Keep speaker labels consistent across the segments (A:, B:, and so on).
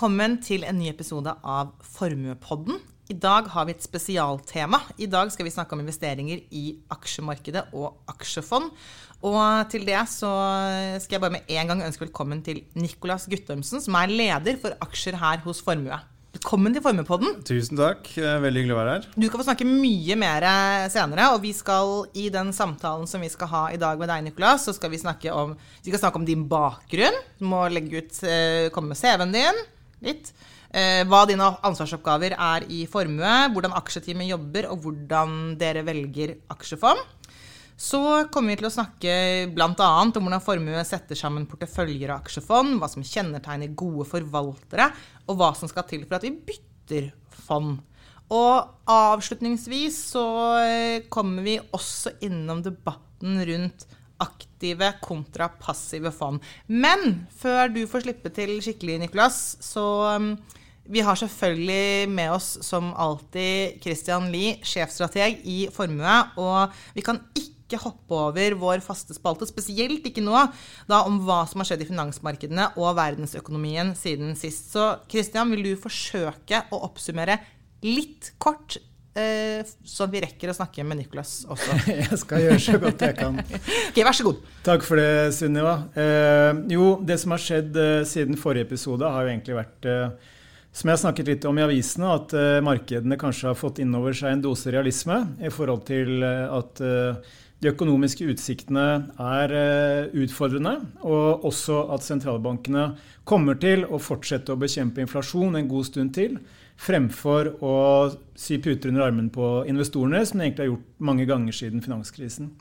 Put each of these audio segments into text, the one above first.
A: Velkommen til en ny episode av Formuepodden. I dag har vi et spesialtema. I dag skal vi snakke om investeringer i aksjemarkedet og aksjefond. Og til det så skal jeg bare med en gang ønske velkommen til Nicolas Guttormsen, som er leder for aksjer her hos Formue. Velkommen til Formuepodden.
B: Tusen takk. Veldig hyggelig å være her.
A: Du skal få snakke mye mer senere, og vi skal i den samtalen som vi skal ha i dag med deg, Nicolas, så skal vi snakke om, vi skal snakke om din bakgrunn. Du må legge ut, eh, komme med CV-en din litt. Eh, hva dine ansvarsoppgaver er i formue, hvordan aksjeteamet jobber, og hvordan dere velger aksjefond. Så kommer vi til å snakke bl.a. om hvordan formue setter sammen porteføljer og aksjefond, hva som kjennetegner gode forvaltere, og hva som skal til for at vi bytter fond. Og avslutningsvis så eh, kommer vi også innom debatten rundt aktive kontra passive fond. Men før du får slippe til skikkelig, Nicolas, så um, vi har selvfølgelig med oss som alltid Christian Lie, sjefstrateg i Formue. Og vi kan ikke hoppe over vår faste spalte, spesielt ikke nå, da om hva som har skjedd i finansmarkedene og verdensøkonomien siden sist. Så Christian, vil du forsøke å oppsummere litt kort eh, så vi rekker å snakke med Nicholas også.
B: jeg skal gjøre så godt jeg kan.
A: ok, Vær så god.
B: Takk for det, Sunniva. Eh, jo, det som har skjedd eh, siden forrige episode, har jo egentlig vært eh, som jeg har snakket litt om i avisene, at uh, markedene kanskje har fått innover seg en dose realisme i forhold til uh, at de økonomiske utsiktene er eh, utfordrende, og også at sentralbankene kommer til å fortsette å bekjempe inflasjon en god stund til, fremfor å sy puter under armen på investorene, som de egentlig har gjort mange ganger siden finanskrisen.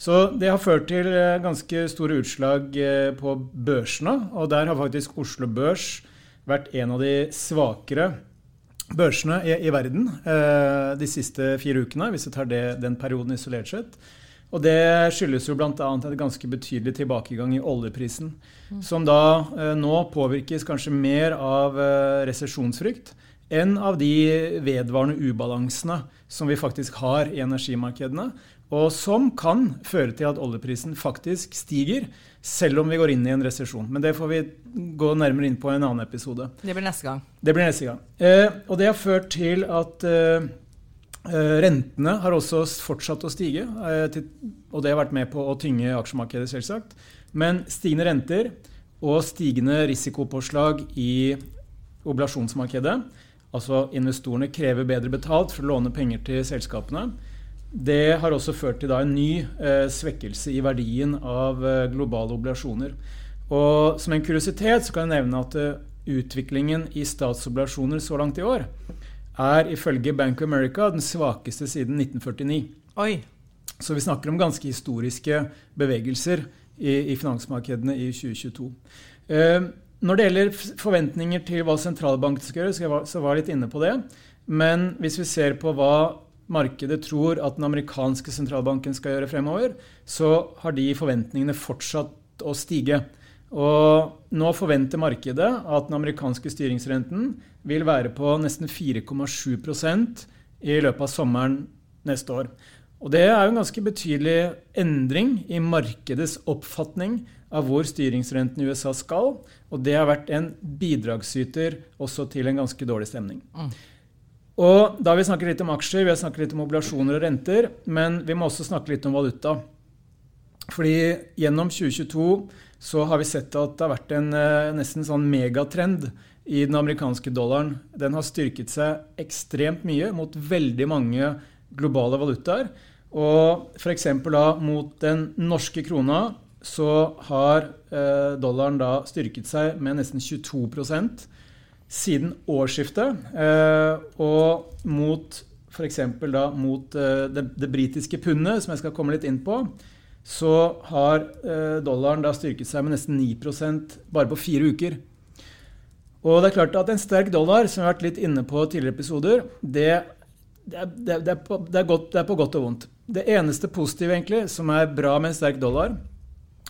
B: Så det har ført til eh, ganske store utslag eh, på børsene, og der har faktisk Oslo Børs vært en av de svakere børsene i, i verden eh, de siste fire ukene, hvis vi tar det, den perioden isolert sett. Og det skyldes jo bl.a. en ganske betydelig tilbakegang i oljeprisen. Mm. Som da eh, nå påvirkes kanskje mer av eh, resesjonsfrykt enn av de vedvarende ubalansene som vi faktisk har i energimarkedene. Og som kan føre til at oljeprisen faktisk stiger, selv om vi går inn i en resesjon. Men det får vi gå nærmere inn på i en annen episode.
A: Det blir neste gang.
B: Det blir neste gang. Eh, og det har ført til at eh, Eh, rentene har også fortsatt å stige, eh, og det har vært med på å tynge aksjemarkedet, selvsagt. Men stigende renter og stigende risikopåslag i oblasjonsmarkedet, altså investorene krever bedre betalt for å låne penger til selskapene, det har også ført til en ny eh, svekkelse i verdien av globale obligasjoner. Og som en kuriositet så kan jeg nevne at utviklingen i statsobligasjoner så langt i år er ifølge Bank of America den svakeste siden 1949.
A: Oi.
B: Så vi snakker om ganske historiske bevegelser i, i finansmarkedene i 2022. Eh, når det gjelder forventninger til hva sentralbanken skal gjøre, så var, jeg litt inne på det. Men hvis vi ser på hva markedet tror at den amerikanske sentralbanken skal gjøre fremover, så har de forventningene fortsatt å stige. Og nå forventer markedet at den amerikanske styringsrenten vil være på nesten 4,7% i løpet av sommeren neste år. Og Det er jo en ganske betydelig endring i markedets oppfatning av hvor styringsrenten i USA skal. Og det har vært en bidragsyter også til en ganske dårlig stemning. Mm. Og Da har vi snakket litt om aksjer, vi har snakket litt om obligasjoner og renter, men vi må også snakke litt om valuta. Fordi gjennom 2022 så har vi sett at det har vært en eh, nesten sånn megatrend i den amerikanske dollaren. Den har styrket seg ekstremt mye mot veldig mange globale valutaer. Og f.eks. da mot den norske krona så har eh, dollaren da styrket seg med nesten 22% siden årsskiftet. Eh, og mot f.eks. da mot eh, det, det britiske pundet, som jeg skal komme litt inn på, så har dollaren da styrket seg med nesten 9% bare på fire uker. Og det er klart at en sterk dollar, som vi har vært litt inne på tidligere episoder, det, det, det, det er, på, er godt, er, på, godt, og vondt. Det eneste positive egentlig, som er bra med en sterk dollar,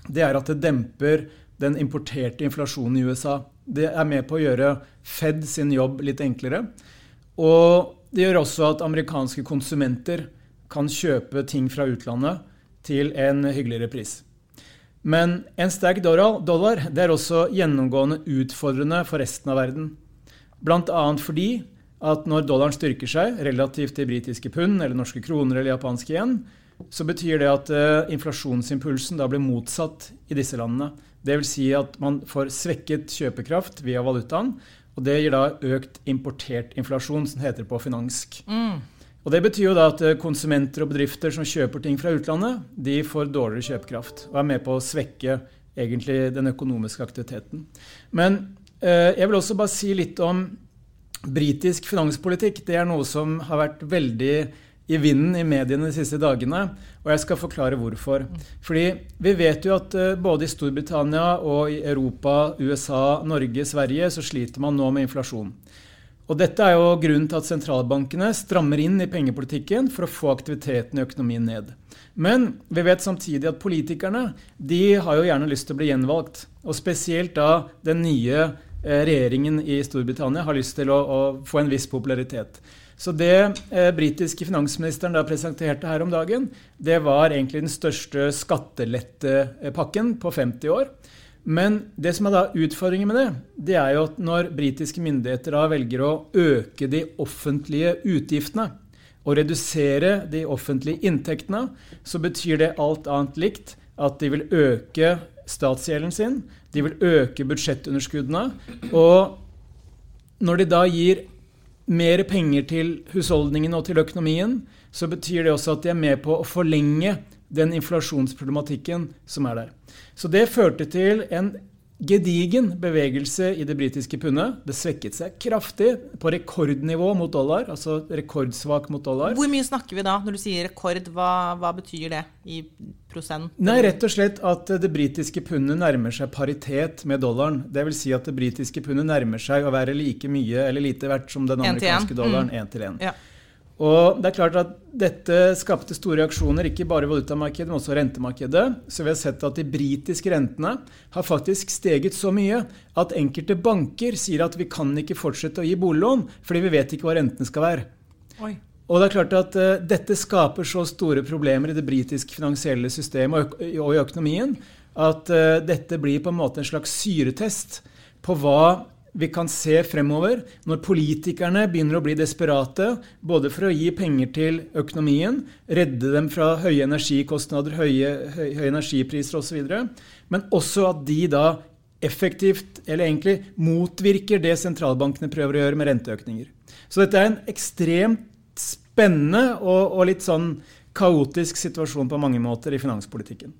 B: det er at det demper den importerte inflasjonen i USA. Det er med på å gjøre Fed sin jobb litt enklere. Og det gjør også at amerikanske konsumenter kan kjøpe ting fra utlandet til en hyggeligere pris. Men en sterk dollar det er også gjennomgående utfordrende for resten av verden. Bl.a. fordi at når dollaren styrker seg relativt til britiske pund eller norske kroner eller japanske yen, så betyr det at uh, inflasjonsimpulsen da blir motsatt i disse landene. Dvs. Si at man får svekket kjøpekraft via valutaen. Og det gir da økt importert inflasjon, som heter på finansk. Mm. Og Det betyr jo da at eh, konsumenter og bedrifter som kjøper ting fra utlandet, de får dårligere kjøpekraft og er med på å svekke egentlig den økonomiske aktiviteten. Men eh, jeg vil også bare si litt om britisk finanspolitikk. Det er noe som har vært veldig i vinden i mediene de siste dagene. Og jeg skal forklare hvorfor. Fordi vi vet jo at eh, både i Storbritannia og i Europa, USA, Norge, Sverige så sliter man nå med inflasjon. Og dette er jo grunnen til at sentralbankene strammer inn i pengepolitikken for å få aktiviteten i økonomien ned. Men vi vet samtidig at politikerne de har jo gjerne lyst til å bli gjenvalgt. Og spesielt da den nye eh, regjeringen i Storbritannia har lyst til å, å få en viss popularitet. Så det eh, britiske finansministeren da presenterte her om dagen, det var egentlig den største skattelettepakken på 50 år. Men det som er da utfordringen med det, det er jo at når britiske myndigheter da velger å øke de offentlige utgiftene og redusere de offentlige inntektene, så betyr det alt annet likt at de vil øke statsgjelden sin, de vil øke budsjettunderskuddene. Og når de da gir mer penger til husholdningen og til økonomien, så betyr det også at de er med på å forlenge den inflasjonsproblematikken som er der. Så det førte til en gedigen bevegelse i det britiske pundet. Det svekket seg kraftig på rekordnivå mot dollar, altså rekordsvak mot dollar.
A: Hvor mye snakker vi da når du sier rekord? Hva, hva betyr det i prosent?
B: Nei, rett og slett at det britiske pundet nærmer seg paritet med dollaren. Det vil si at det britiske pundet nærmer seg å være like mye eller lite verdt som den amerikanske dollaren én mm. til én. Og det er klart at Dette skapte store reaksjoner, ikke bare i valutamarkedet, men også rentemarkedet. Så vi har sett at de britiske rentene har faktisk steget så mye at enkelte banker sier at vi kan ikke fortsette å gi boliglån, fordi vi vet ikke hva rentene skal være. Oi. Og det er klart at uh, Dette skaper så store problemer i det britiske finansielle systemet og, og i økonomien at uh, dette blir på en måte en slags syretest på hva vi kan se fremover, når politikerne begynner å bli desperate, både for å gi penger til økonomien, redde dem fra høye energikostnader, høye, høye, energipriser osv., men også at de da effektivt, eller egentlig motvirker det sentralbankene prøver å gjøre med renteøkninger. Så dette er en ekstremt spennende og, og litt sånn kaotisk situasjon på mange måter i finanspolitikken.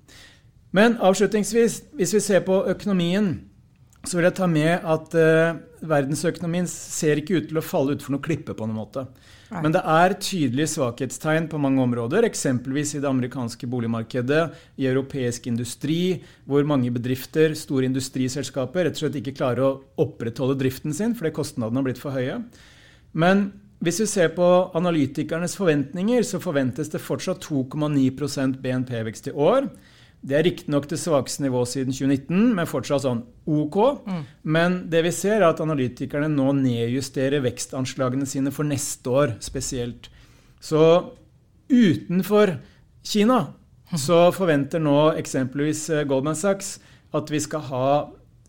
B: Men avslutningsvis, hvis vi ser på økonomien så vil jeg ta med at eh, verdensøkonomien ser ikke ut til å falle utfor noe klippe på noen måte. Nei. Men det er tydelige svakhetstegn på mange områder, eksempelvis i det amerikanske boligmarkedet, i europeisk industri, hvor mange bedrifter, store industriselskaper, rett og slett ikke klarer å opprettholde driften sin fordi kostnadene har blitt for høye. Men hvis vi ser på analytikernes forventninger, så forventes det fortsatt 2,9% BNP-vekst i år. Det er riktignok det svakeste nivået siden 2019, men fortsatt sånn OK. Mm. Men det vi ser, er at analytikerne nå nedjusterer vekstanslagene sine for neste år spesielt. Så utenfor Kina så forventer nå eksempelvis eh, Goldman Sachs at vi skal ha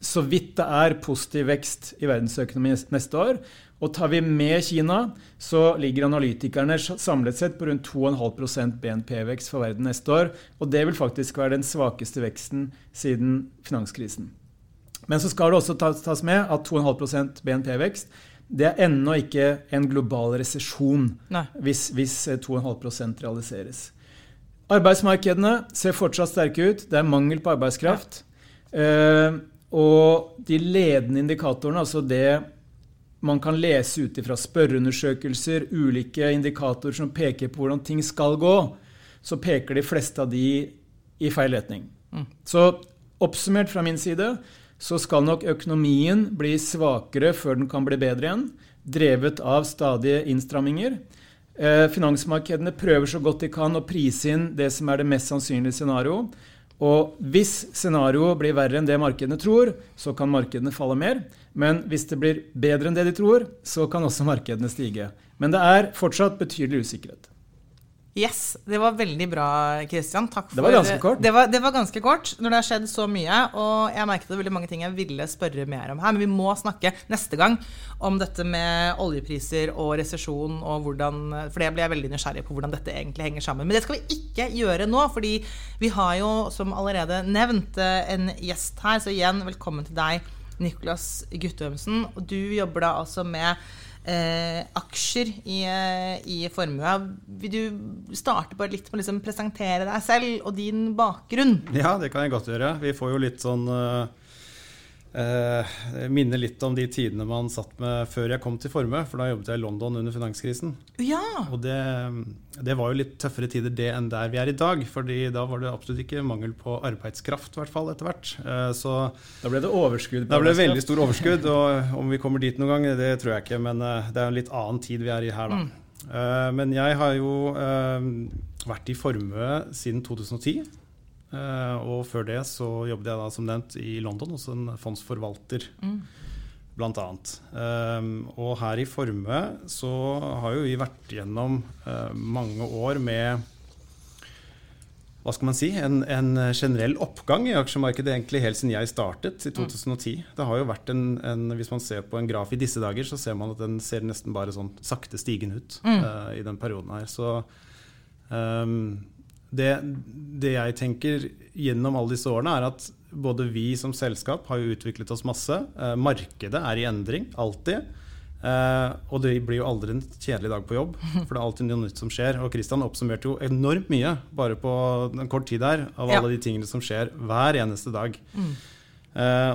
B: så vidt det er positiv vekst i verdensøkonomien neste år. Og tar vi med Kina, så ligger analytikerne samlet sett på rundt 2,5% BNP-vekst for verden neste år. Og det vil faktisk være den svakeste veksten siden finanskrisen. Men så skal det også tas med at 2,5% BNP-vekst det er ennå ikke en global resesjon hvis, hvis 2,5 eh, realiseres. Arbeidsmarkedene ser fortsatt sterke ut. Det er mangel på arbeidskraft. Ja. Eh, og de ledende indikatorene, altså det man kan lese ut fra spørreundersøkelser, ulike indikatorer som peker på hvordan ting skal gå, så peker de fleste av de i feil retning. Mm. Så oppsummert fra min side så skal nok økonomien bli svakere før den kan bli bedre igjen, drevet av stadige innstramminger. Eh, finansmarkedene prøver så godt de kan å prise inn det som er det mest sannsynlige scenarioet. Og hvis scenarioet blir verre enn det markedene tror, så kan markedene falle mer. Men hvis det blir bedre enn det de tror, så kan også markedene stige. Men det er fortsatt betydelig usikkerhet.
A: Yes, det var veldig bra, Kristian. Takk for
B: Det var ganske kort.
A: Det var, det var ganske kort når det har skjedd så mye. Og jeg merket det veldig mange ting jeg ville spørre mer om her. Men vi må snakke neste gang om dette med oljepriser og resesjon og hvordan For det ble jeg veldig nysgjerrig på hvordan dette egentlig henger sammen. Men det skal vi ikke gjøre nå, fordi vi har jo, som allerede nevnt, en gjest her. Så igjen, velkommen til deg, Niklas Guttormsen. Du jobber da altså med eh, aksjer i, eh, i formue. Vil du starte bare litt med å liksom presentere deg selv og din bakgrunn?
C: Ja, det kan jeg godt gjøre. Vi får jo litt sånn uh, uh, Minner litt om de tidene man satt med før jeg kom til Formue, for da jobbet jeg i London under finanskrisen.
A: Ja!
C: Og det, det var jo litt tøffere tider det enn der vi er i dag, fordi da var det absolutt ikke mangel på arbeidskraft, i hvert fall etter hvert. Eh, så
B: Da ble det overskudd.
C: da ble det veldig stor overskudd, og om vi kommer dit noen gang, det tror jeg ikke, men uh, det er en litt annen tid vi er i her, da. Uh, men jeg har jo uh, vært i formue siden 2010. uh, og før det så jobbet jeg da som nevnt i London hos en fondsforvalter, blant annet. Um, og her i formue så har jo vi vært gjennom uh, mange år med hva skal man si, en, en generell oppgang i aksjemarkedet egentlig helt siden jeg startet i 2010. Det har jo vært en, en, Hvis man ser på en graf i disse dager, så ser man at den ser nesten bare sånn sakte stigende ut eh, i den perioden her. Så ehm, det, det jeg tenker gjennom alle disse årene, er at både vi som selskap har jo utviklet oss masse. Eh, markedet er i endring, alltid. Eh, og det blir jo aldri en kjedelig dag på jobb, for det er alltid noe nytt som skjer. Og Kristian oppsummerte jo enormt mye bare på en kort tid her, av
A: Ja.
C: alle de tingene som skjer hver eneste dag. Mm.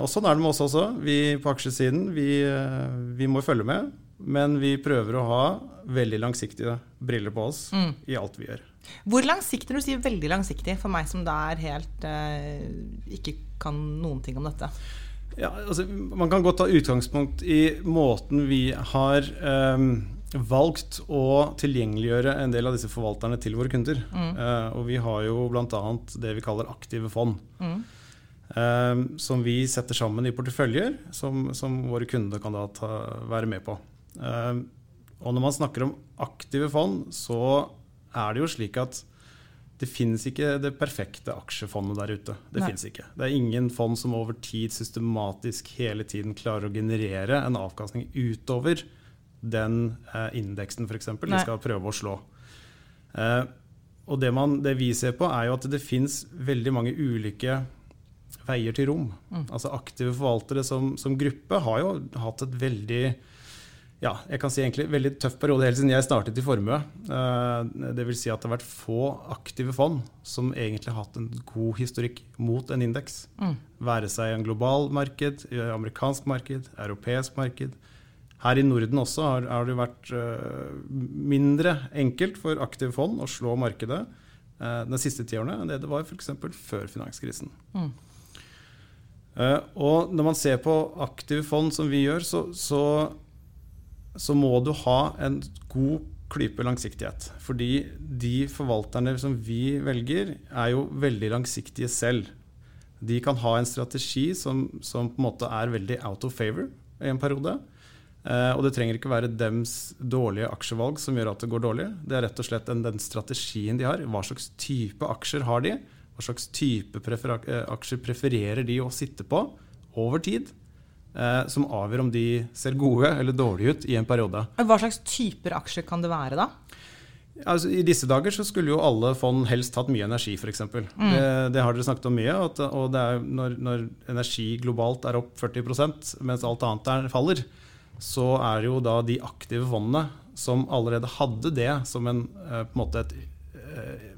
C: og sånn er det med oss også. Vi på aksjesiden vi, eh, vi må følge med, men vi prøver å ha veldig langsiktige briller på oss i alt vi gjør.
A: Hvor langsiktig du sier veldig langsiktig, for meg som da er helt eh, ikke kan noen ting om dette?
C: Ja, altså, man kan godt ta utgangspunkt i måten vi har eh, valgt å tilgjengeliggjøre en del av disse forvalterne til våre kunder. Eh, og vi har jo bl.a. det vi kaller aktive fond. ehm, som vi setter sammen i porteføljer, som, som våre kunder kan da ta, være med på. Ehm, og når man snakker om aktive fond, så er det jo slik at det finnes ikke det perfekte aksjefondet der ute. Det
A: Nei.
C: finnes ikke. Det er ingen fond som over tid systematisk hele tiden klarer å generere en avkastning utover den eh, indeksen f.eks. de skal prøve å slå. Eh, og det, man, det vi ser på, er jo at det fins veldig mange ulike veier til rom. Altså Aktive forvaltere som, som gruppe har jo hatt et veldig ja, jeg kan si egentlig veldig tøff periode helt siden jeg startet i formue. Eh, det vil si at det har vært få aktive fond som egentlig har hatt en god historikk mot en indeks. Være seg en global marked, eh, amerikansk marked, europeisk marked. Her i Norden også har, har det vært eh, mindre enkelt for aktive fond å slå markedet de siste tiårene enn det det var f.eks. før finanskrisen. Mm. og når man ser på aktive fond som vi gjør, så, så så må du ha en god klype langsiktighet. Fordi de forvalterne som vi velger, er jo veldig langsiktige selv. De kan ha en strategi som, som på en måte er veldig out of favor i en periode. Eh, og det trenger ikke være dems dårlige aksjevalg som gjør at det går dårlig. Det er rett og slett den, den strategien de har. Hva slags type aksjer har de? Hva slags type eh, aksjer prefererer de å sitte på over tid? Eh, som avgjør om de ser gode eller dårlige ut i en periode.
A: Hva slags typer aksjer kan det være, da?
C: Altså, I disse dager så skulle jo alle fond helst hatt mye energi, f.eks. Mm. Det, det har dere snakket om mye. At, og det er når, når energi globalt er opp 40% mens alt annet er, faller, så er jo da de aktive fondene som allerede hadde det som en, eh, på en måte et eh,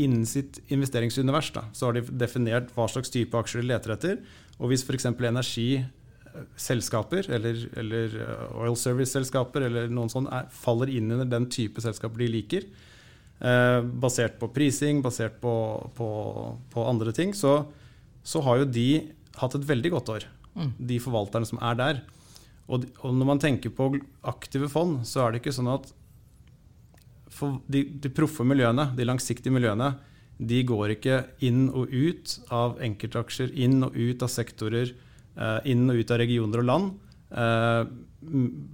C: Innen sitt investeringsunivers da, så har de definert hva slags type aksjer de leter etter. Og hvis f.eks. energiselskaper eller, eller eh, oil service-selskaper eller noen sånn er, faller inn under den type selskaper de liker, eh, basert på prising, basert på, på, på andre ting, så, så har jo de hatt et veldig godt år. De forvalterne som er der. Og, og når man tenker på aktive fond, så er det ikke sånn at for de, de proffe miljøene, de langsiktige miljøene, de går ikke inn og ut av enkeltaksjer, inn og ut av sektorer, eh, inn og ut av regioner og land, eh,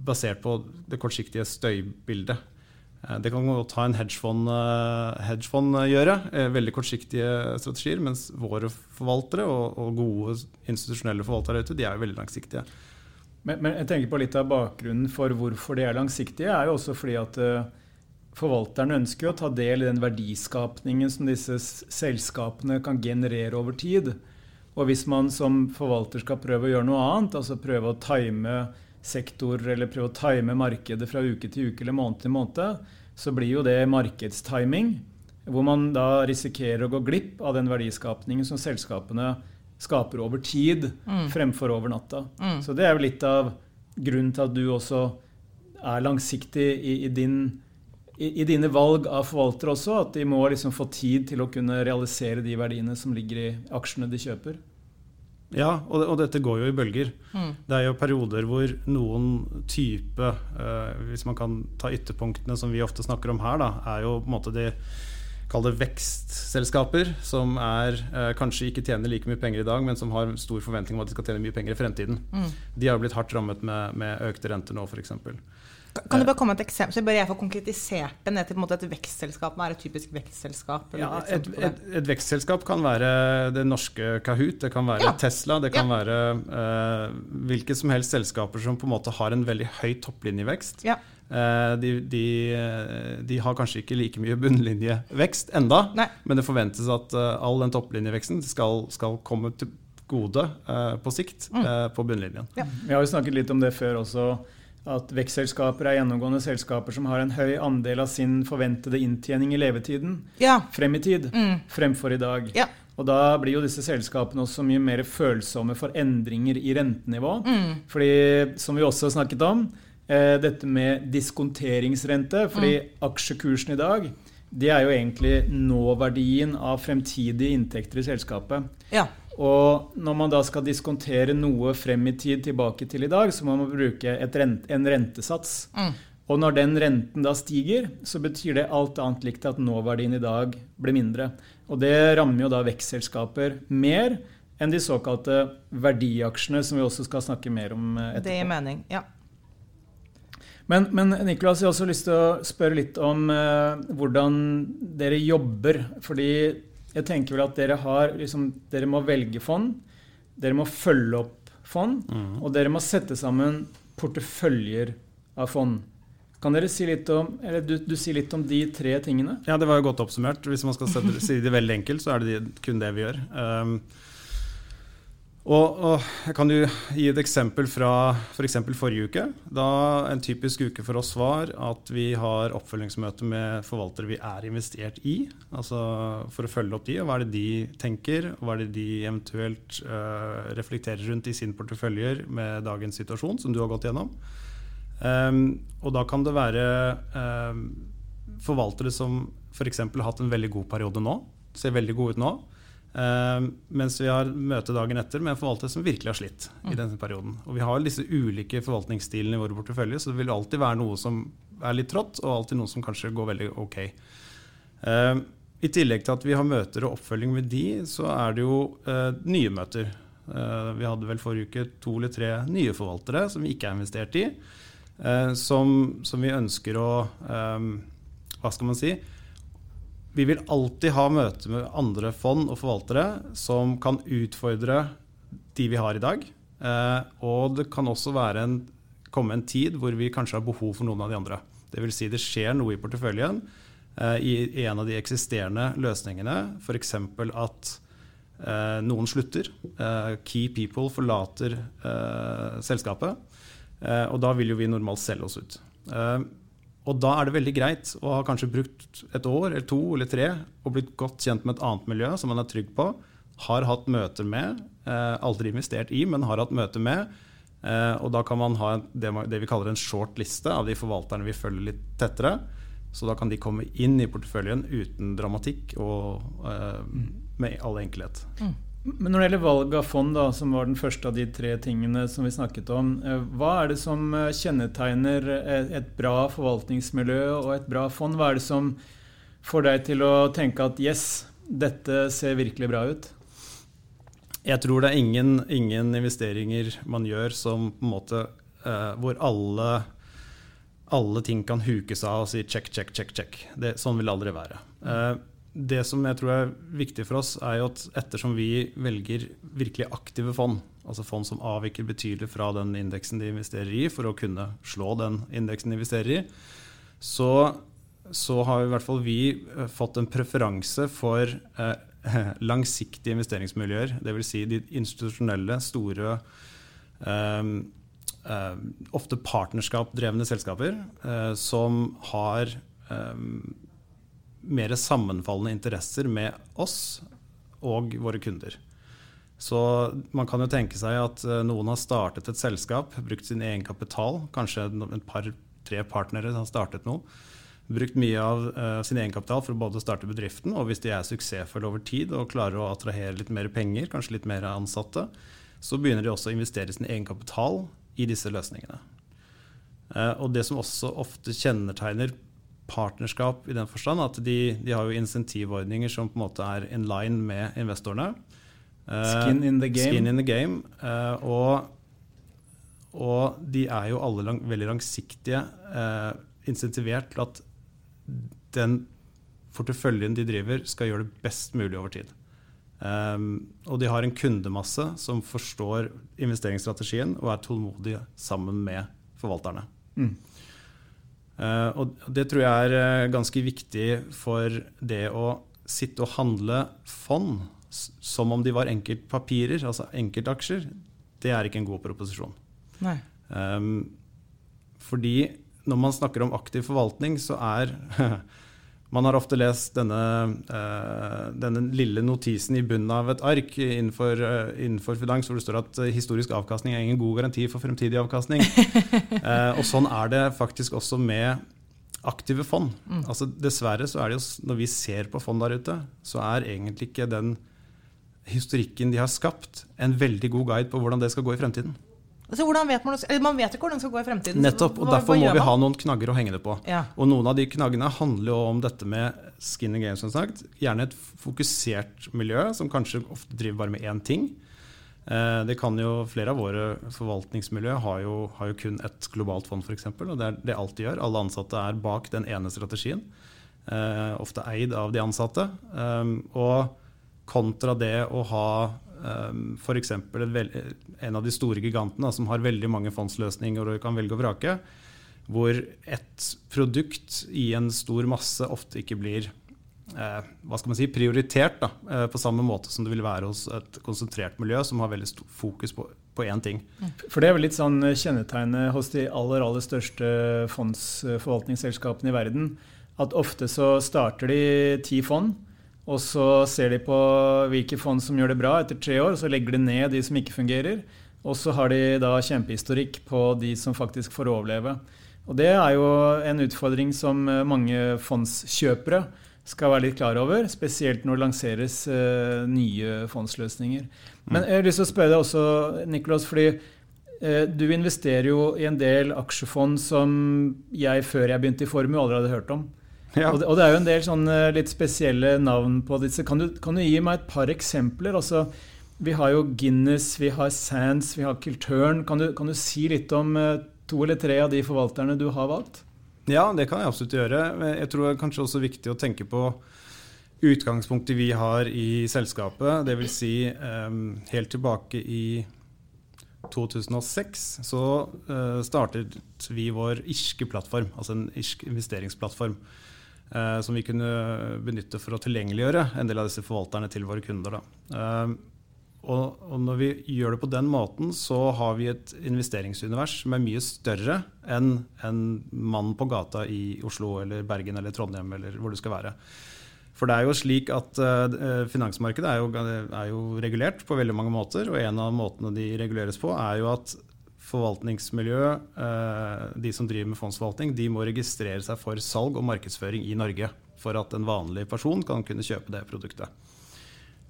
C: basert på det kortsiktige støybildet. Eh, det kan godt ha en hedgefond, hedgefond gjøre, veldig kortsiktige strategier, mens våre forvaltere og, og gode institusjonelle forvaltere ute, de er jo veldig langsiktige.
B: Men, men, jeg tenker på litt av bakgrunnen for hvorfor de er langsiktige, er jo også fordi at uh, forvalterne ønsker å ta del i den verdiskapningen som disse selskapene kan generere over tid. Og hvis man som forvalter skal prøve å gjøre noe annet, altså prøve å time sektorer eller prøve å time markedet fra uke til uke eller måned til måned, så blir jo det markedstiming, hvor man da risikerer å gå glipp av den verdiskapningen som selskapene skaper over tid, mm. fremfor over natta. Mm. Så det er jo litt av grunnen til at du også er langsiktig i, i, din, i, i dine valg av forvaltere også, at de må liksom få tid til å kunne realisere de verdiene som ligger i aksjene de kjøper.
C: Ja, og, og, dette går jo i bølger. Mm. Det er jo perioder hvor noen type eh, Hvis man kan ta ytterpunktene som vi ofte snakker om her, da, er jo på en måte de Kall det vekstselskaper, som er, eh, kanskje ikke tjener like mye penger i dag, men som har stor forventning om at de skal tjene mye penger i fremtiden. Mm. De har jo blitt hardt rammet med, med økte renter nå, f.eks.
A: Kan du bare komme med et eksempel, så bare jeg får konkretisert det ned til et vekstselskap? Hva er et typisk vekstselskap?
C: Ja, et, et, et, vekstselskap kan være det norske Kahoot, det kan være ja. Tesla, det kan ja. være uh, hvilke som helst selskaper som på en måte har en veldig høy topplinjevekst. Ja. Uh, de, de, de, har kanskje ikke like mye bunnlinjevekst enda, Nei. men det forventes at uh, all den topplinjeveksten skal, skal komme til gode på sikt mm. på bunnlinjen.
B: Vi har jo snakket litt om det før også at vekstselskaper er gjennomgående selskaper som har en høy andel av sin forventede inntjening i levetiden ja. frem i tid, mm. fremfor i dag. Ja. Og da blir jo disse selskapene også mye mer følsomme for endringer i rentenivå. Mm. Fordi, som vi også har snakket om, eh, dette med diskonteringsrente Fordi mm. aksjekursen i dag det er jo egentlig nåverdien av fremtidige inntekter i selskapet. Ja. Og når man da skal diskontere noe frem i tid tilbake til i dag, så må man bruke rent, en rentesats. Mm. Og når den renten da stiger, så betyr det alt annet likt at nåverdien i dag blir mindre. Og det rammer jo da vekstselskaper mer enn de såkalte verdiaksjene, som vi også skal snakke mer om eh, etterpå.
A: Det gir mening, ja.
B: Men, men Nicolas, jeg har også lyst til å spørre litt om eh, hvordan dere jobber. Fordi jeg tenker vel at dere har liksom, Dere må velge fond. Dere må følge opp fond. Mm. Og dere må sette sammen porteføljer av fond. Kan dere si litt om, eller du, du sier litt om de tre tingene?
C: Ja, det var jo godt oppsummert. Hvis man skal si det veldig enkelt, så er det kun det vi gjør. Um, og, og, Jeg kan jo gi et eksempel fra f.eks. For forrige uke. Da En typisk uke for oss var at vi har oppfølgingsmøte med forvaltere vi er investert i. Altså For å følge opp de, og hva er det de tenker, og hva er det de eventuelt uh, reflekterer rundt i sin porteføljer med dagens situasjon, som du har gått gjennom. Um, og da kan det være um, forvaltere som f.eks. har hatt en veldig god periode nå, ser veldig gode ut nå Uh, mens vi har møte dagen etter med en forvalter som virkelig har slitt. i mm. denne perioden. Og Vi har disse ulike forvaltningsstilene i vår portefølje, så det vil alltid være noe som er litt trått, og alltid noe som kanskje går veldig ok. Uh, I tillegg til at vi har møter og oppfølging med de, så er det jo uh, nye møter. vi hadde vel forrige uke to eller tre nye forvaltere som vi ikke er investert i, som, som, vi ønsker å Hva skal man si? Vi vil alltid ha møte med andre fond og forvaltere som kan utfordre de vi har i dag. Eh, og det kan også en, komme en tid hvor vi kanskje har behov for noen av de andre. Dvs. Si det skjer noe i porteføljen eh, i, en av de eksisterende løsningene. F.eks. at eh, noen slutter. Key people forlater selskapet. Og da vil jo vi normalt selge oss ut. Og da er det veldig greit å ha kanskje brukt et år eller to eller tre og blitt godt kjent med et annet miljø som man er trygg på, har hatt møter med, eh, aldri investert i, men har hatt møter med. Eh, og da kan man ha det, det, vi kaller en short liste av de forvalterne vi følger litt tettere. Så da kan de komme inn i porteføljen uten dramatikk og eh, med all enkelhet. Mm.
B: Men når det gjelder valg av fond, da, som var den første av de tre tingene som vi snakket om, eh, hva er det som eh, kjennetegner et bra forvaltningsmiljø og et bra fond? Hva er det som får deg til å tenke at yes, dette ser virkelig bra ut?
C: Jeg tror det er ingen, ingen investeringer man gjør som på en måte eh, hvor alle alle ting kan hukes av og si check, check, check. check. Det, sånn vil det aldri være. Eh, det som jeg tror er viktig for oss, er jo at ettersom vi velger virkelig aktive fond, altså fond som avviker betydelig fra den indeksen de investerer i, for å kunne slå den indeksen de investerer i, så, så har i hvert fall vi eh, fått en preferanse for eh, langsiktige investeringsmiljøer. Dvs. Si de institusjonelle, store eh, eh, ofte partnerskapdrevne selskaper eh, som har eh, mer sammenfallende interesser med oss og våre kunder. Så man kan jo tenke seg at eh, noen har startet et selskap, brukt sin egen kapital, kanskje et par-tre partnere har startet noe. Brukt mye av uh, sin egenkapital for å både starte bedriften, og hvis de er suksessfulle over tid og klarer å attrahere litt mer penger, kanskje litt mer ansatte, så begynner de også å investere sin egenkapital i disse løsningene. Uh, og det som også ofte kjennetegner partnerskap i den forstand, at de, de, har jo insentivordninger som på en måte er in line med investorene.
B: Eh, skin in the game.
C: Skin in the game. Eh, og, og de er jo alle lang, veldig langsiktige, insentivert til at den porteføljen de driver, skal gjøre det best mulig over tid. Um, og de har en kundemasse som forstår investeringsstrategien og er tålmodige sammen med forvalterne. Mm. Uh, og det tror jeg er uh, ganske viktig for det å sitte og handle fond som om de var enkeltpapirer, altså enkeltaksjer. Det er ikke en god proposisjon. Um, fordi når man snakker om aktiv forvaltning, så er Man har ofte lest denne, uh, denne, lille notisen i bunnen av et ark innenfor, uh, innenfor, finans hvor det står at historisk avkastning er ingen god garanti for fremtidig avkastning. og sånn er det faktisk også med aktive fond. Mm. Altså, dessverre så er det jo, når vi ser på fond der ute, så er egentlig ikke den historikken de har skapt, en veldig god guide på hvordan det skal gå i fremtiden.
A: Altså, vet man, man, vet ikke hvordan det skal gå i fremtiden.
C: Nettopp, og Derfor må vi ha noen knagger å henge det på. Ja. Og Noen av de knaggene handler jo om dette med skin and games. som sagt. Gjerne et fokusert miljø som kanskje ofte driver bare med én ting. Eh, det kan jo, Flere av våre forvaltningsmiljø har jo, har jo kun ett globalt fond, f.eks. Og det er det alt de gjør. Alle ansatte er bak den ene strategien. Eh, ofte eid av de ansatte. Eh, og kontra det å ha Um, F.eks. en av de store gigantene som har veldig mange fondsløsninger og kan velge å vrake, hvor et produkt i en stor masse ofte ikke blir eh, hva skal man si, prioritert da, eh, på samme måte som det vil være hos et konsentrert miljø som har veldig fokus på, på én ting.
B: For Det er vel litt sånn kjennetegnet hos de aller, aller største fondsforvaltningsselskapene i verden at ofte så starter de ti fond og så ser de på hvilke fond som gjør det bra etter tre år, og så legger de ned de som ikke fungerer. Og så har de da kjempehistorikk på de som faktisk får overleve. Og det er jo en utfordring som eh, mange fondskjøpere skal være litt klar over, spesielt når det lanseres uh, nye fondsløsninger. Men jeg har lyst til å spørre deg også, Nicholas, fordi uh, du investerer jo i en del aksjefond som jeg før jeg begynte i Formue aldri hadde hørt om. Ja. Og, det, og, det, er jo en del sånne litt spesielle navn på disse. Kan du, kan du gi meg et par eksempler? Altså, vi har jo Guinness, vi har Sands, vi har Kiltørn. Kan du, kan du si litt om uh, to eller tre av de forvalterne du har valgt?
C: Ja, det kan jeg absolutt gjøre. Jeg tror det er kanskje også viktig å tenke på utgangspunktet vi har i selskapet. Dvs. Si, um, helt tilbake i 2006 så uh, startet vi vår irske plattform, altså en irsk investeringsplattform. Eh, som vi kunne benytte for å tilgjengeliggjøre en del av disse forvalterne til våre kunder. Eh, og, og, når vi gjør det på den måten, så har vi et investeringsunivers som er mye større enn en mann på gata i Oslo eller Bergen eller Trondheim eller hvor det skal være. For det er jo slik at eh, Finansmarkedet er jo, er jo, regulert på veldig mange måter. Og en av måtene de reguleres på, er jo at forvaltningsmiljø, eh, de som driver med fondsforvaltning, de må registrere seg for salg og markedsføring i Norge. For at en vanlig person kan kunne kjøpe det produktet.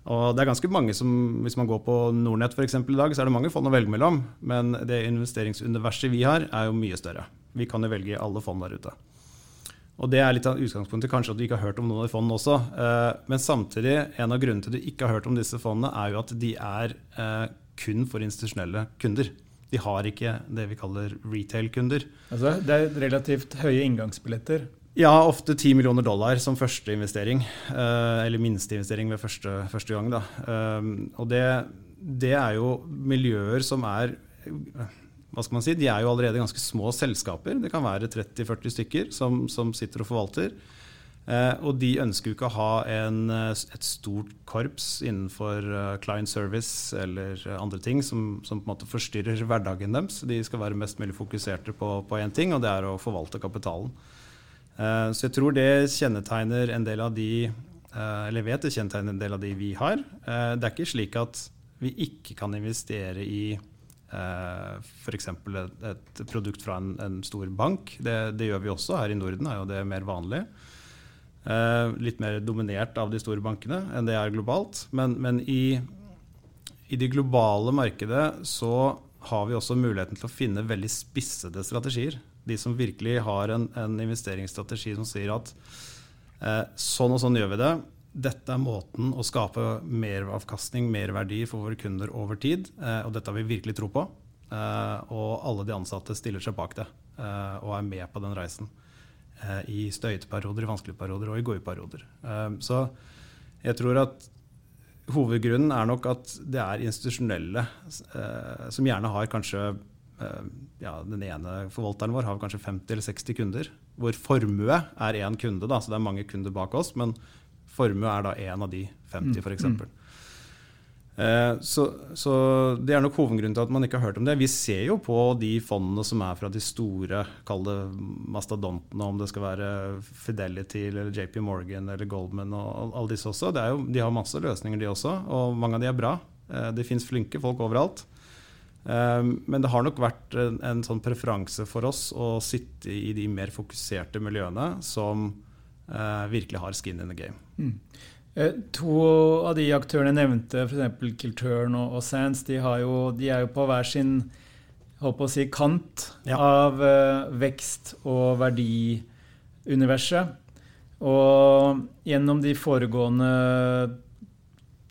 C: Og det er ganske mange som, Hvis man går på Nordnett for i dag, så er det mange fond å velge mellom. Men det investeringsuniverset vi har, er jo mye større. Vi kan jo velge alle fond der ute. Og Det er litt av utgangspunktet kanskje at du ikke har hørt om noen av fondene også. Eh, men samtidig, en av grunnene til at du ikke har hørt om disse fondene, er jo at de er eh, kun for institusjonelle kunder. De har ikke det vi kaller retail-kunder.
B: Altså, det er relativt høye inngangsbilletter.
C: Ja, ofte 10 millioner dollar som første investering. Eller minste investering ved første, første gang. Da. Eh, og det, det, er jo miljøer som er hva skal man si, De er jo allerede ganske små selskaper. Det kan være 30-40 stykker som, som sitter og forvalter. Eh, og de ønsker jo ikke å ha en, eh, et stort korps innenfor uh, client service eller andre ting som, som, på en måte forstyrrer hverdagen deres. De skal være mest mulig fokuserte på én ting, og det er å forvalte kapitalen. Eh, så jeg tror det kjennetegner en del av de eh, Eller vet det kjennetegner en del av de vi har. Eh, det er ikke slik at vi ikke kan investere i f.eks. Et, et produkt fra en, en stor bank. Det, det, gjør vi også. Her i Norden er jo det mer vanlig. Uh, litt mer dominert av de store bankene enn det er globalt. Men, men i, i det globale markedet så har vi også muligheten til å finne veldig spissede strategier. De som virkelig har en, en investeringsstrategi som sier at eh, sånn og sånn gjør vi det. Dette er måten å skape meravkastning, merverdi for våre kunder over tid. Eh, og dette har vi virkelig tro på. Eh, og alle de ansatte stiller seg bak det eh, og er med på den reisen i støyete perioder, i vanskelige perioder og i gode perioder. Så jeg tror at hovedgrunnen er nok at det er institusjonelle som gjerne har kanskje ja, Den ene forvalteren vår har kanskje 50 eller 60 kunder. Hvor formue er én kunde, da, så det er mange kunder bak oss. Men formue er da én av de 50, f.eks. Mm. Eh, så, så, Det er nok hovedgrunnen til at man ikke har hørt om det. Vi ser jo på de fondene som er fra de store, kall det mastodontene, om det skal være Fidelity eller JP Morgan eller Goldman og alle disse også. Jo, de har masse løsninger, de også, og mange av de er bra. Eh, det fins flinke folk overalt. Eh, men det har nok vært en, en sånn preferanse for oss å sitte i de mer fokuserte miljøene som virkelig har skin in the game. Mm.
B: Uh, to av de aktørene jeg nevnte, f.eks. Kiltørn og, og Sands, de, jo, de, er jo på hver sin holdt på å si, kant ja. av uh, vekst- og verdiuniverset. Og gjennom de foregående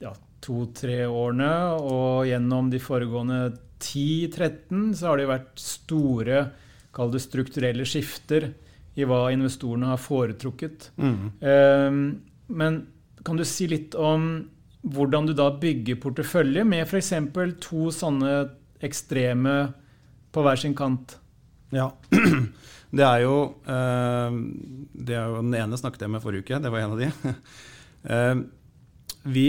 B: ja, to-tre årene og gjennom de foregående 10-13 så har det jo vært store kall det strukturelle skifter i hva investorene har foretrukket. Mm. Um, men kan du si litt om hvordan du da bygger portefølje med f.eks. to sånne ekstreme på hver sin kant?
C: Ja. Det er jo, uh, det er jo Den ene snakket jeg med forrige uke. Det var en av de. Uh, vi,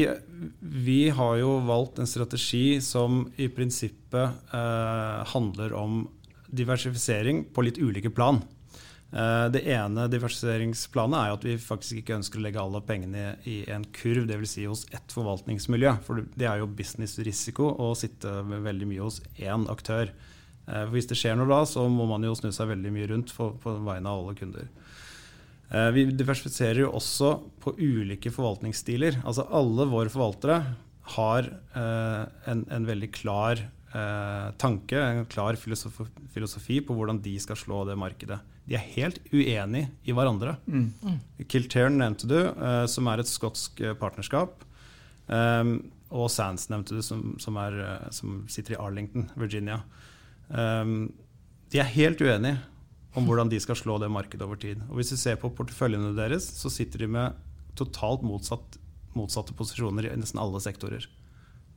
C: vi, har jo valgt en strategi som i prinsippet uh, handler om diversifisering på litt ulike plan. Eh, det ene diversifiseringsplanet er at vi faktisk ikke ønsker å legge alle pengene i en kurv, dvs. Si hos ett forvaltningsmiljø. For det er jo businessrisiko å sitte veldig mye hos én aktør. Eh, for hvis det skjer noe da, så må man jo snu seg veldig mye rundt på, vegne av alle kunder. Eh, vi diversifiserer jo også på ulike forvaltningsstiler. Altså alle våre forvaltere har en, en veldig klar tanke, en klar filosofi på hvordan de skal slå det markedet de er helt uenige i hverandre. Mm. Mm. Kiltern nevnte du, uh, som er et skotsk eh, partnerskap. Um, og Sands nevnte du, som, som, er, uh, som, sitter i Arlington, Virginia. Um, de er helt uenige om hvordan de skal slå det markedet over tid. Og Hvis vi ser på porteføljene deres, så sitter de med totalt motsatt, motsatte posisjoner i nesten alle sektorer.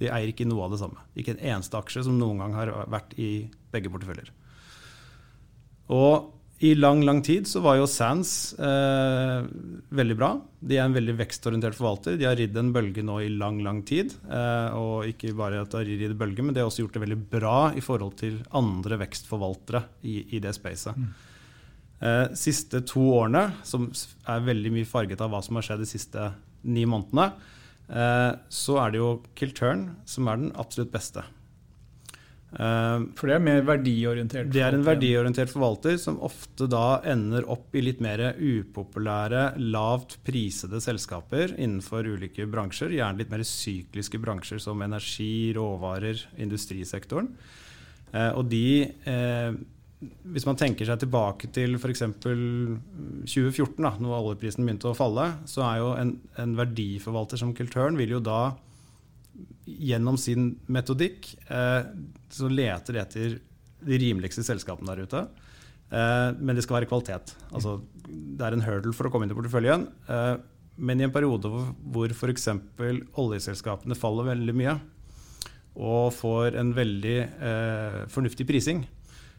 C: De eier ikke noe av det samme. Ikke en eneste aksje som noen gang har vært i begge porteføljer. Og i lang lang tid så var jo Sands eh, veldig bra. De er en veldig vekstorientert forvalter. De har ridd en bølge nå i lang lang tid. Eh, og ikke bare at de har ridd bølge, men de har også gjort det veldig bra i forhold til andre vekstforvaltere i, i det spacet. Mm. Eh, siste to årene, som er veldig mye farget av hva som har skjedd de siste ni månedene, eh, så er det jo Kilturn som er den absolutt beste.
B: Uh, For det er mer verdiorientert?
C: Det er en verdiorientert forvalter som ofte da ender opp i litt mer upopulære, lavt prisede selskaper innenfor ulike bransjer. Gjerne litt mer sykliske bransjer som energi, råvarer, industrisektoren. Uh, og de uh, hvis man tenker seg tilbake til f.eks. 2014, da når oljeprisen begynte å falle, så er jo en, en verdiforvalter som Kiltørn vil jo da gjennom sin metodikk eh, så leter etter de rimeligste selskapene der ute. Eh, men det skal være kvalitet. Altså, det er en hurdle for å komme inn i porteføljen. Eh, men i en periode hvor, f.eks. oljeselskapene faller veldig mye, og får en veldig eh, fornuftig prising,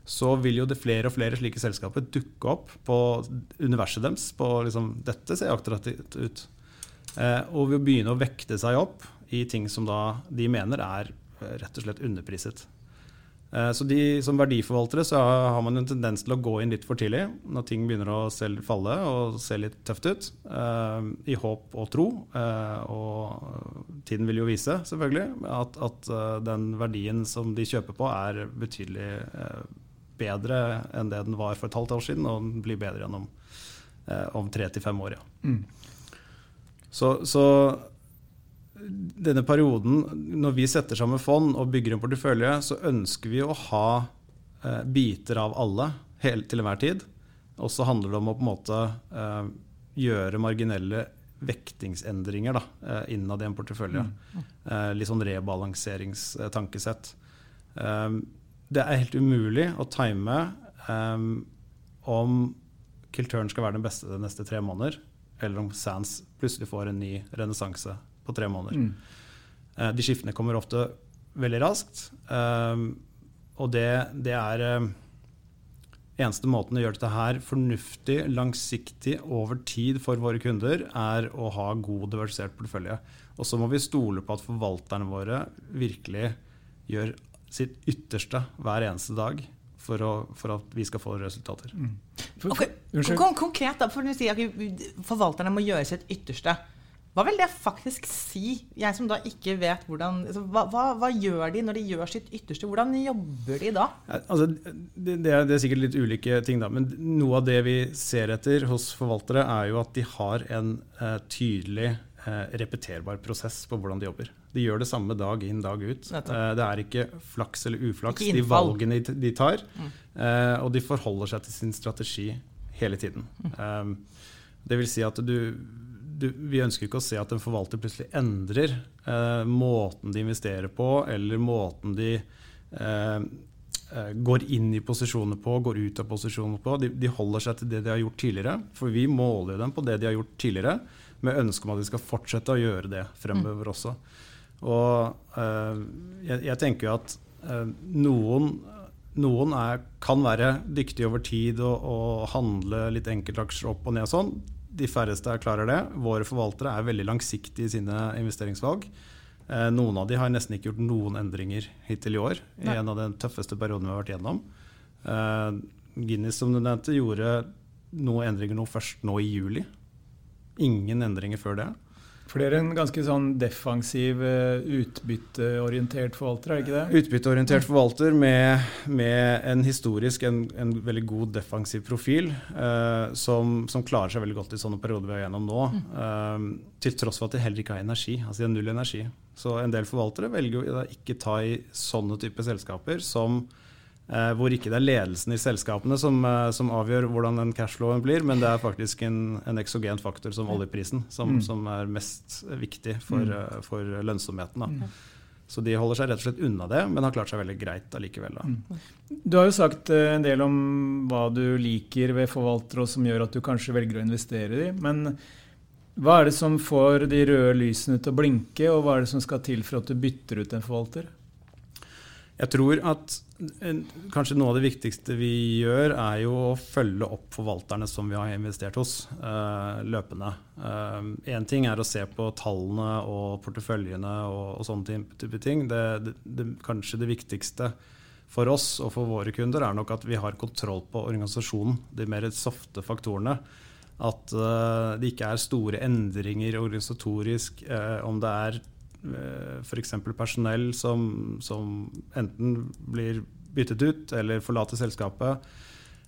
C: så vil jo det flere og flere slike selskaper dukke opp på universet deres. På liksom, dette ser attraktivt ut. Og vil begynne å vekte seg opp i ting som da de mener er rett og slett underpriset. Eh, så de, Som verdiforvaltere så har man en tendens til å gå inn litt for tidlig når ting begynner å falle og se litt tøft ut, uh, i håp og tro. Uh, og tiden vil jo vise selvfølgelig at, at den verdien som de kjøper på, er betydelig bedre enn det den var for et halvt år siden, og den blir bedre gjennom om tre til fem år. Ja. Mm. Så, så denne perioden, når vi setter sammen fond og bygger en portefølje, så ønsker vi å ha eh, biter av alle hele, til enhver tid. Og så handler det om å på en måte eh, gjøre marginelle vektingsendringer da, eh, innad i en portefølje. Mm. Eh, litt sånn rebalanseringstankesett. Eh, det er helt umulig å time eh, om Kilturn skal være den beste de neste tre måneder, eller om Sands plutselig får en ny renessanse på tre måneder. Mm. Uh, de skiftene kommer ofte veldig raskt. Uh, og det, det er uh, Eneste måten å gjøre dette her fornuftig, langsiktig, over tid for våre kunder, er å ha god diversert portefølje. Og så må vi stole på at forvalterne våre virkelig gjør sitt ytterste hver eneste dag for, å, for at vi skal få resultater. Mm.
A: For, for, okay. Konkret, da, for å si at forvalterne må gjøre sitt ytterste. Hva vil det faktisk si, jeg som da ikke vet hvordan altså, hva, hva, hva, gjør de når de gjør sitt ytterste? Hvordan jobber de da?
C: Altså, det, det, er, det, er, sikkert litt ulike ting, da. Men noe av det vi ser etter hos forvaltere, er jo at de har en uh, tydelig uh, repeterbar prosess på hvordan de jobber. De gjør det samme dag inn, dag ut. Uh, det er ikke flaks eller uflaks, de valgene de tar. Mm. og de forholder seg til sin strategi hele tiden. Mm. Um, det vil si at du du, vi ønsker ikke å se at en forvalter plutselig endrer eh, måten de investerer på, eller måten de eh, eh, går inn i posisjoner på, går ut av posisjoner på. De, de, holder seg til det de har gjort tidligere. For vi måler dem på det de har gjort tidligere, med ønske om at de skal fortsette å gjøre det fremover mm. også. Og eh, jeg, jeg, tenker jo at eh, noen noen er, kan være dyktige over tid og, og handle litt enkeltaksjer opp og ned og sånn de færreste klarer det. Våre forvaltere er veldig langsiktige i sine investeringsvalg. Eh, noen av de har nesten ikke gjort noen endringer hittil i år. i en av de tøffeste periodene vi har vært gjennom. Eh, Guinness som du nevnte, gjorde noen endringer nå først nå i juli. Ingen endringer før det.
B: For det er en ganske sånn defensiv, eh, utbytteorientert forvalter, er det ikke det?
C: Utbytteorientert forvalter med, med en historisk en, en, veldig god defensiv profil, eh, som, som, klarer seg veldig godt i sånne perioder vi er gjennom nå. Mm. Eh, til tross for at de heller ikke har energi. Altså de har null energi. Så en del forvaltere velger å ikke ta i sånne typer selskaper som Eh, hvor ikke det er ledelsen i selskapene som, eh, som, avgjør hvordan den cashflowen blir, men det er faktisk en, en eksogen faktor som oljeprisen som, mm. som er mest viktig for, mm. Eh, for lønnsomheten. Mm. Så de holder seg rett og slett unna det, men har klart seg veldig greit allikevel. Mm.
B: Du har jo sagt en del om hva du liker ved forvaltere, og som gjør at du kanskje velger å investere i. Men hva er det som får de røde lysene til å blinke, og hva er det som skal til for at du bytter ut en forvalter?
C: Jeg tror at kanskje noe av det viktigste vi gjør, er jo å følge opp forvalterne som vi har investert hos, uh, løpende. Én eh, ting er å se på tallene og porteføljene og, og sånne type ting. Det, det, det, kanskje det viktigste for oss og for våre kunder er nok at vi har kontroll på organisasjonen. De mer softe faktorene. At det ikke er store endringer organisatorisk. om det er Eh, f.eks. personell som, som, enten blir byttet ut eller forlater selskapet.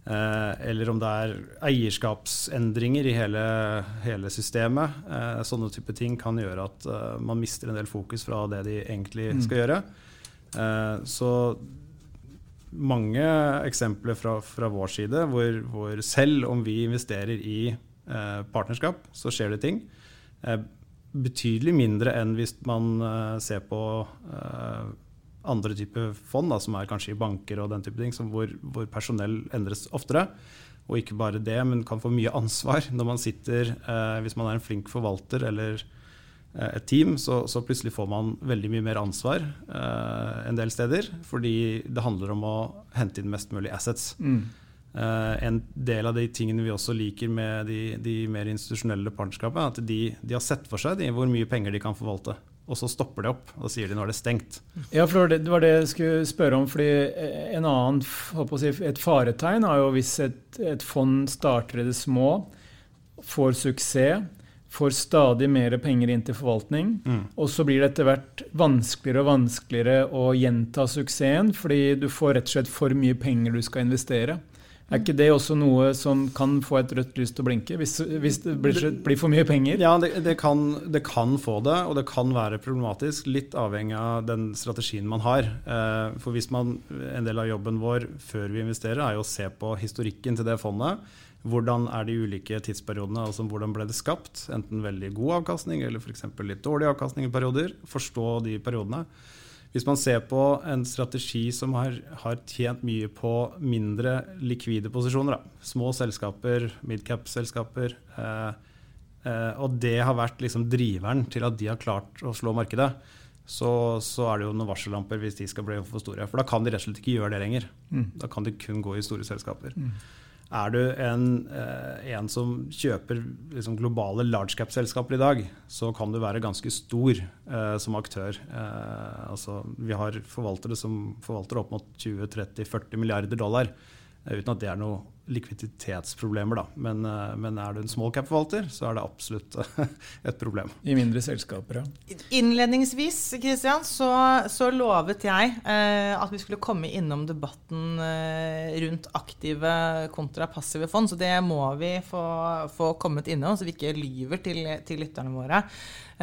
C: Eh, eller om det er eierskapsendringer i hele, hele systemet. Eh, sånne type ting kan gjøre at man mister en del fokus fra det de egentlig mm. skal gjøre. så mange eksempler fra, fra vår side hvor, hvor, selv om vi investerer i partnerskap, så skjer det ting betydelig mindre enn hvis man uh, ser på uh, andre typer fond, da, som er kanskje i banker og den type ting, hvor, hvor, personell endres oftere. Og ikke bare det, men kan få mye ansvar når man sitter uh, Hvis man er en flink forvalter eller et team, så, så, plutselig får man veldig mye mer ansvar en del steder. Fordi det handler om å hente inn mest mulig assets. Mm. Uh, en del av de tingene vi også liker med de, de mer institusjonelle partnerskapene, er at de, de, har sett for seg de, hvor mye penger de kan forvalte. Og så stopper de opp og sier de nå er det stengt.
B: Ja, for Det var det jeg skulle spørre om. fordi En annen si, et faretegn er jo hvis et, et fond starter i det små, får suksess, får stadig mer penger inn til forvaltning, mm. og så blir det etter hvert vanskeligere og vanskeligere å gjenta suksessen, fordi du får rett og slett for mye penger du skal investere. Er ikke det også noe som kan få et rødt lys til å blinke, hvis, hvis det blir, blir, for mye penger?
C: Ja, det, det, kan, det, kan, få det, og det kan være problematisk. Litt avhengig av den strategien man har. Eh, for hvis man, En del av jobben vår før vi investerer, er jo å se på historikken til det fondet. Hvordan er de ulike tidsperiodene, altså hvordan ble det skapt? Enten veldig god avkastning eller f.eks. litt dårlig avkastning i perioder. Forstå de periodene. Hvis man ser på en strategi som har, har tjent mye på mindre likvide posisjoner, da. små selskaper, midcap-selskaper, eh, eh, og det har vært liksom driveren til at de har klart å slå markedet, så, så, er det jo noen varsellamper hvis de skal bli for store. For da kan de rett og slett ikke gjøre det lenger. Mm. Da kan de kun gå i store selskaper. Mm. Er du en, eh, en som kjøper liksom globale large cap-selskaper i dag, så kan du være ganske stor eh, som aktør. Eh, altså, vi har forvaltere som forvalter opp mot 20-30-40 milliarder dollar, uten at det er noe likviditetsproblemer, da. Men, eh, men, er du en small cap-forvalter, så er det absolutt et problem.
B: I mindre selskaper, ja.
A: Innledningsvis Christian, så, så lovet jeg eh, at vi skulle komme innom debatten eh, rundt aktive kontra passive fond. Så det må vi få, få kommet innom, så vi ikke lyver til, til lytterne våre.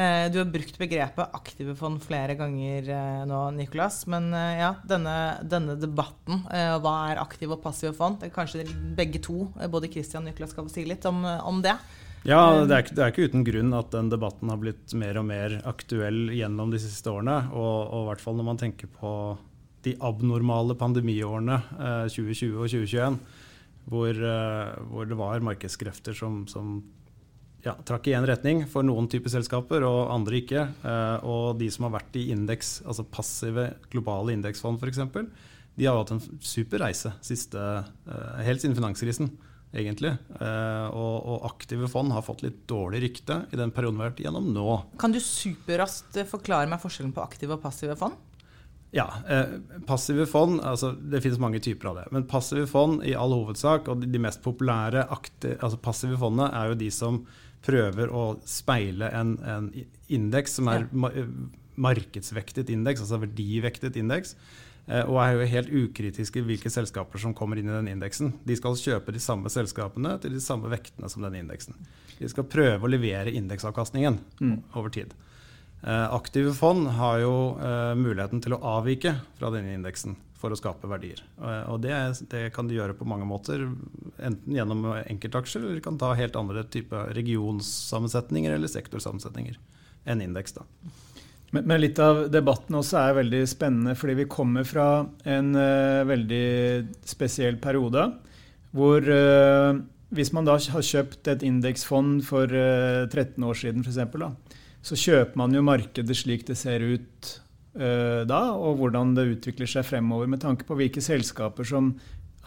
A: Eh, du har brukt begrepet aktive fond flere ganger eh, nå, Nicolas. Men eh, ja, denne, denne debatten, hva er aktive og passive fond? Det er kanskje begge to, både Christian og Nicolas, skal få si litt om, om det?
C: Ja, det er, det er, ikke uten grunn at den debatten har blitt mer og mer aktuell gjennom de siste årene. Og, og i hvert fall når man tenker på de abnormale pandemiårene, 2020 og 2021, hvor, hvor det var markedskrefter som, som ja, trakk i én retning for noen typer selskaper, og andre ikke. Eh, og de som har vært i indeks, altså passive globale indeksfond f.eks., de har hatt en super reise siste, eh, helt siden finanskrisen, egentlig. Eh, og, og, aktive fond har fått litt dårlig rykte i den perioden vi har vært gjennom nå.
A: Kan du superraskt forklare meg forskjellen på aktive og passive fond?
C: Ja, eh, passive fond, altså Det finnes mange typer av det. Men passive fond i all hovedsak, og de, de mest populære aktive, altså passive fondene, er jo de som prøver å speile en, en indeks som er ja. markedsvektet indeks, altså verdivektet indeks. Eh, og er jo helt ukritiske hvilke selskaper som kommer inn i den indeksen. De skal kjøpe de samme selskapene til de samme vektene som den indeksen. De skal prøve å levere indeksavkastningen mm. over tid. Eh, aktive fond har jo muligheten til å avvike fra denne indeksen for å skape verdier. Og det, det, kan de gjøre på mange måter. Enten gjennom enkeltaksjer, eller kan ta helt andre typer regionssammensetninger eller sektorsammensetninger enn indeks. da.
B: Men, men, litt av debatten også er veldig spennende, fordi vi kommer fra en uh, veldig spesiell periode. Hvor uh, hvis man da har kjøpt et indeksfond for uh, 13 år siden, f.eks., så kjøper man jo markedet slik det ser ut da, og hvordan det utvikler seg fremover, med tanke på hvilke selskaper som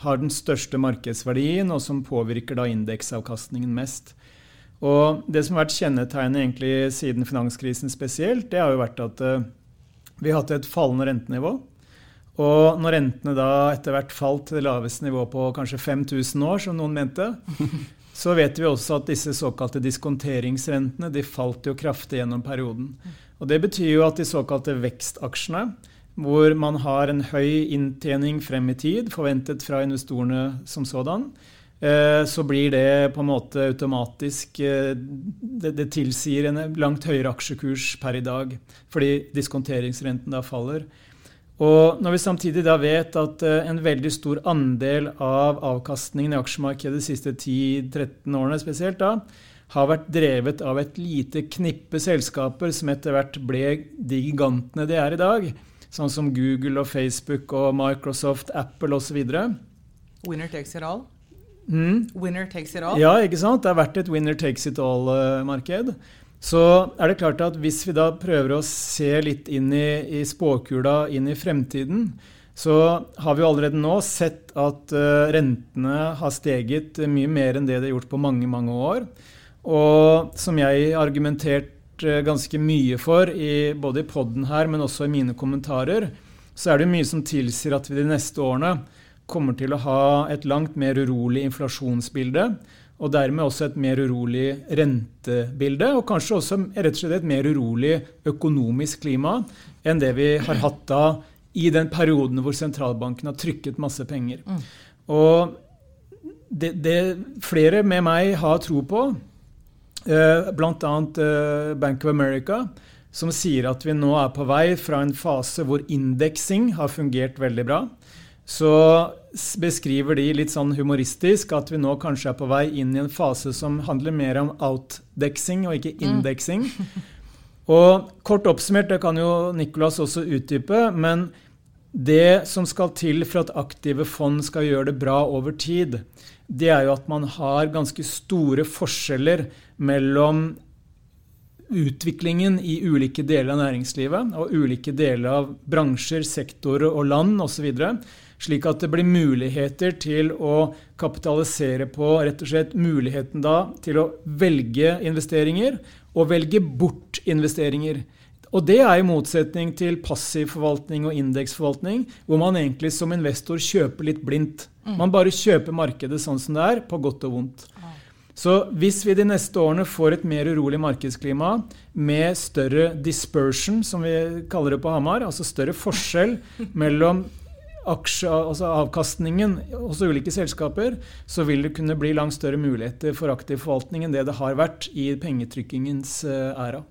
B: har den største markedsverdien, og som påvirker da indeksavkastningen mest. Og Det som har vært kjennetegnet egentlig siden finanskrisen spesielt, det har jo vært at uh, vi har hatt et fallende rentenivå. Og når rentene da etter hvert falt til det laveste nivået på kanskje 5000 år, som noen mente, så vet vi også at disse såkalte diskonteringsrentene de falt jo kraftig gjennom perioden. Og Det betyr jo at de såkalte vekstaksjene, hvor man har en høy inntjening frem i tid, forventet fra investorene som sådan, eh, så blir det på en måte automatisk eh, Det, det tilsier en langt høyere aksjekurs per i dag, fordi diskonteringsrenten da faller. Og når vi samtidig da vet at eh, en veldig stor andel av avkastningen i aksjemarkedet de siste 10-13 årene spesielt da, har vært drevet av et lite knippe selskaper som etter hvert ble de gigantene de er i dag. Sånn som Google og Facebook og Microsoft, Apple osv.
A: Winner takes it all.
B: Mm.
A: Winner takes it all.
B: Ja, ikke sant? Det har vært et winner takes it all-marked. Så er det klart at hvis vi da prøver å se litt inn i, i spåkula, inn i fremtiden, så har vi allerede nå sett at uh, rentene har steget mye mer enn det de har gjort på mange, mange år. Og som jeg har argumentert uh, ganske mye for, i, både i poden her, men også i mine kommentarer, så er det mye som tilsier at vi de neste årene kommer til å ha et langt mer urolig inflasjonsbilde. Og dermed også et mer urolig rentebilde, og kanskje også rett og slett et mer urolig økonomisk klima enn det vi har hatt da i den perioden hvor sentralbanken har trykket masse penger. Mm. Og det, det, flere med meg har tro på, eh, bl.a. Eh, Bank of America, som sier at vi nå er på vei fra en fase hvor indeksing har fungert veldig bra, så beskriver de litt sånn humoristisk at vi nå kanskje er på vei inn i en fase som handler mer om outdexing og ikke indexing. indeksing. Mm. Og kort oppsummert, det kan jo Nicolas også utdype, men det som skal til for at aktive fond skal gjøre det bra over tid, det er jo at man har ganske store forskjeller mellom utviklingen i ulike deler av næringslivet og ulike deler av bransjer, sektorer og land osv. Slik at det blir muligheter til å kapitalisere på rett og slett muligheten da til å velge investeringer og velge bort investeringer. Og det er i motsetning til passiv forvaltning og indeksforvaltning, hvor man egentlig som investor kjøper litt blindt. Mm. Man bare kjøper markedet sånn som det er, på godt og vondt. Så hvis vi de neste årene får et mer urolig markedsklima med større dispersion, som vi kaller det på Hamar, altså større forskjell mellom aksje, altså avkastningen hos ulike selskaper, så vil det kunne bli langt større muligheter for aktiv forvaltning enn det det har vært i pengetrykkingens eh, æra.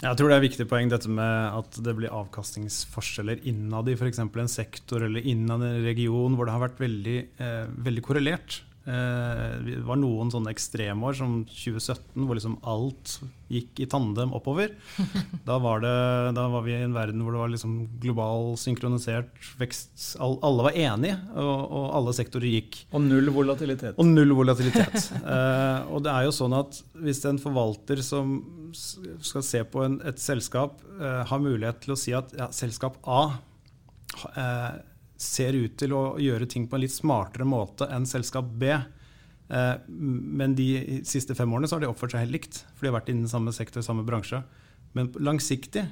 C: Jeg tror det er et viktig poeng dette med at det blir avkastningsforskjeller innad i f.eks. en sektor eller innad en region hvor det har vært veldig, eh, veldig korrelert. Eh, det var noen sånne ekstremår som 2017, hvor liksom alt gikk i tandem oppover. Da var, det, da var vi i en verden hvor det var liksom global, synkronisert vekst. Alle var enige, og, og alle sektorer gikk.
B: Og null volatilitet.
C: Og null volatilitet. eh, og det er jo sånn at hvis en forvalter som skal se på en, et selskap, eh, har mulighet til å si at ja, selskap A eh, ser ut til å gjøre ting på en litt smartere måte enn selskap B. Eh, men de siste fem årene så har de oppført seg helt likt, for de har vært innen samme sektor, samme bransje. Men langsiktig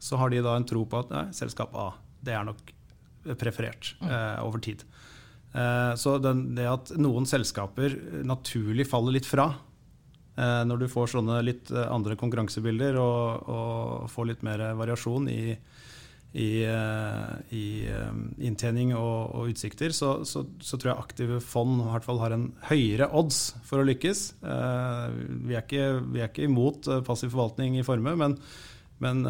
C: så har de da en tro på at nei, selskap A det er nok preferert mm. eh, over tid. Eh, så den, det at noen selskaper naturlig faller litt fra eh, når du får sånne litt andre konkurransebilder og, og får litt mer variasjon i, i, eh, i eh, inntjening og, og utsikter, så, så, så, tror jeg aktive fond i hvert fall har en høyere odds for å lykkes. Eh, vi er ikke, vi er ikke imot passiv forvaltning i formue, men, men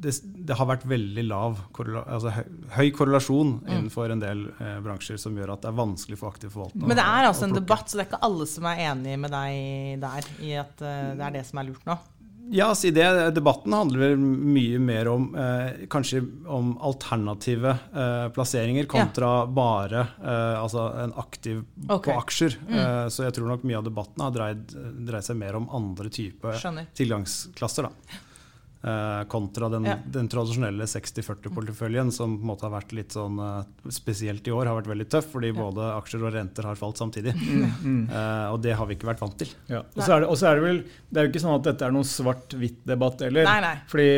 C: det, det, har vært veldig lav altså høy korrelasjon mm. innenfor en del bransjer som gjør at det er vanskelig for aktiv forvaltning.
A: Men det er altså en debatt, så det er ikke alle som er enig med deg der i at det er det som er lurt nå?
C: Ja, si det. Debatten handler mye mer om eh, kanskje om alternative eh, plasseringer kontra ja. bare eh, altså en aktiv okay. på aksjer. Mm. Eh, så jeg tror nok mye av debatten har dreid, dreid seg mer om andre typer tilgangsklasser. da. Uh, kontra den, ja. den tradisjonelle 60-40-porteføljen, som på en måte har vært litt sånn uh, spesielt i år har vært veldig tøff, fordi ja. både aksjer og renter har falt samtidig. Mm, mm. Uh, og det har vi ikke vært vant til.
B: Ja. Og så er, det, er det vel Det er jo ikke sånn at dette er noen svart-hvitt-debatt heller.
A: Nei, nei.
B: Fordi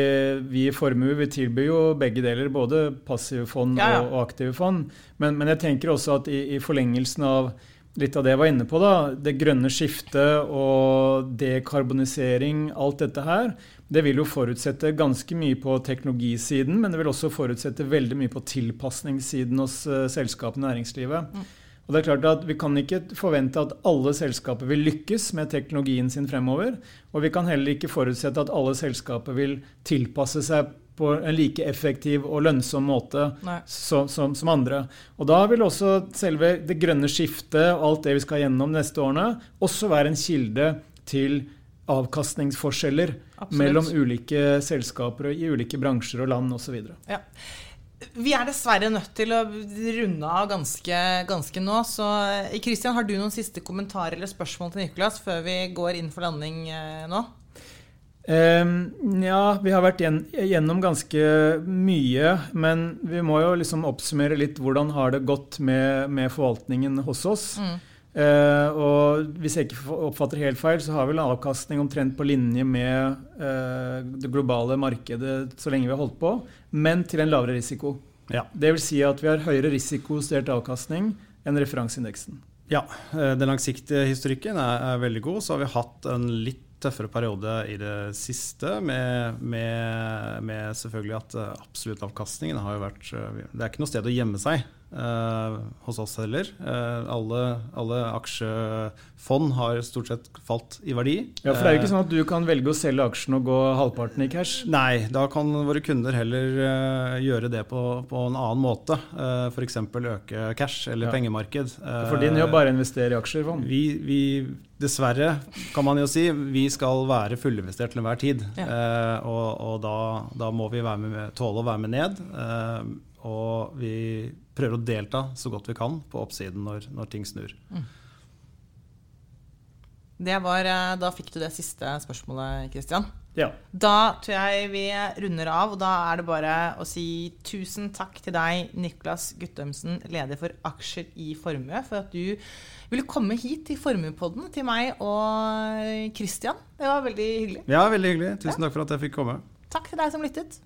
B: vi i Formue vi tilbyr jo begge deler, både passive fond og, og, aktive fond. Men, men, jeg tenker også at i, i forlengelsen av litt av det jeg var inne på, da, det grønne skiftet og dekarbonisering, alt dette her, det vil jo forutsette ganske mye på teknologisiden, men det vil også forutsette veldig mye på tilpasningssiden hos uh, selskapene og næringslivet. Mm. Og det er klart at Vi kan ikke forvente at alle selskaper vil lykkes med teknologien sin fremover. Og vi kan heller ikke forutsette at alle selskaper vil tilpasse seg på en like effektiv og lønnsom måte som, som, som andre. Og da vil også selve det grønne skiftet og alt det vi skal gjennom de neste årene, også være en kilde til avkastningsforskjeller
A: Absolutt.
B: mellom ulike selskaper i ulike bransjer og land osv.
A: Ja. Vi er dessverre nødt til å runde av ganske, ganske nå. Så Kristian, har du noen siste kommentarer eller spørsmål til Nicolas før vi går inn for landing eh, nå?
B: Um, ja, vi har vært gjennom ganske mye. Men vi må jo liksom oppsummere litt hvordan har det gått med, med forvaltningen hos oss.
A: Mm.
B: Uh, og hvis jeg ikke oppfatter helt feil, så har vel avkastning omtrent på linje med eh, det globale markedet så lenge vi har holdt på, men til en lavere risiko.
C: Ja.
B: Det vil si at vi har høyere risikostert avkastning enn referanseindeksen.
C: Ja, eh, Den langsiktige historikken er, er, veldig god. Så har vi hatt en litt tøffere periode i det siste, med, med, med selvfølgelig at absolutt avkastningen har jo vært Det er ikke noe sted å gjemme seg. Uh, hos oss heller. Uh, alle, alle, aksjefond har stort sett falt i verdi.
B: Ja, For det er jo ikke sånn at du kan velge å selge aksjen og gå halvparten i cash?
C: Nei, da kan våre kunder heller gjøre det på, på, en annen måte. Uh, F.eks. øke cash eller ja. pengemarked.
B: for din jobb er å investere i aksjer?
C: Vi, vi, dessverre, kan man jo si, vi skal være fullinvestert til enhver tid. Ja. og, og da, da, må vi med, tåle å være med ned. Og vi prøver å delta så godt vi kan på oppsiden når, når ting snur. Mm.
A: Var, eh, da fikk du det siste spørsmålet, Kristian.
B: Ja.
A: Da tror jeg vi runder av, og da er det bare å si tusen takk til deg, Niklas Guttømsen, leder for aksjer i formue, for at du ville komme hit til Formuepodden til meg og Kristian. Det var veldig hyggelig.
C: Ja, veldig hyggelig. Tusen takk for at jeg fikk komme.
A: Takk til deg som lyttet.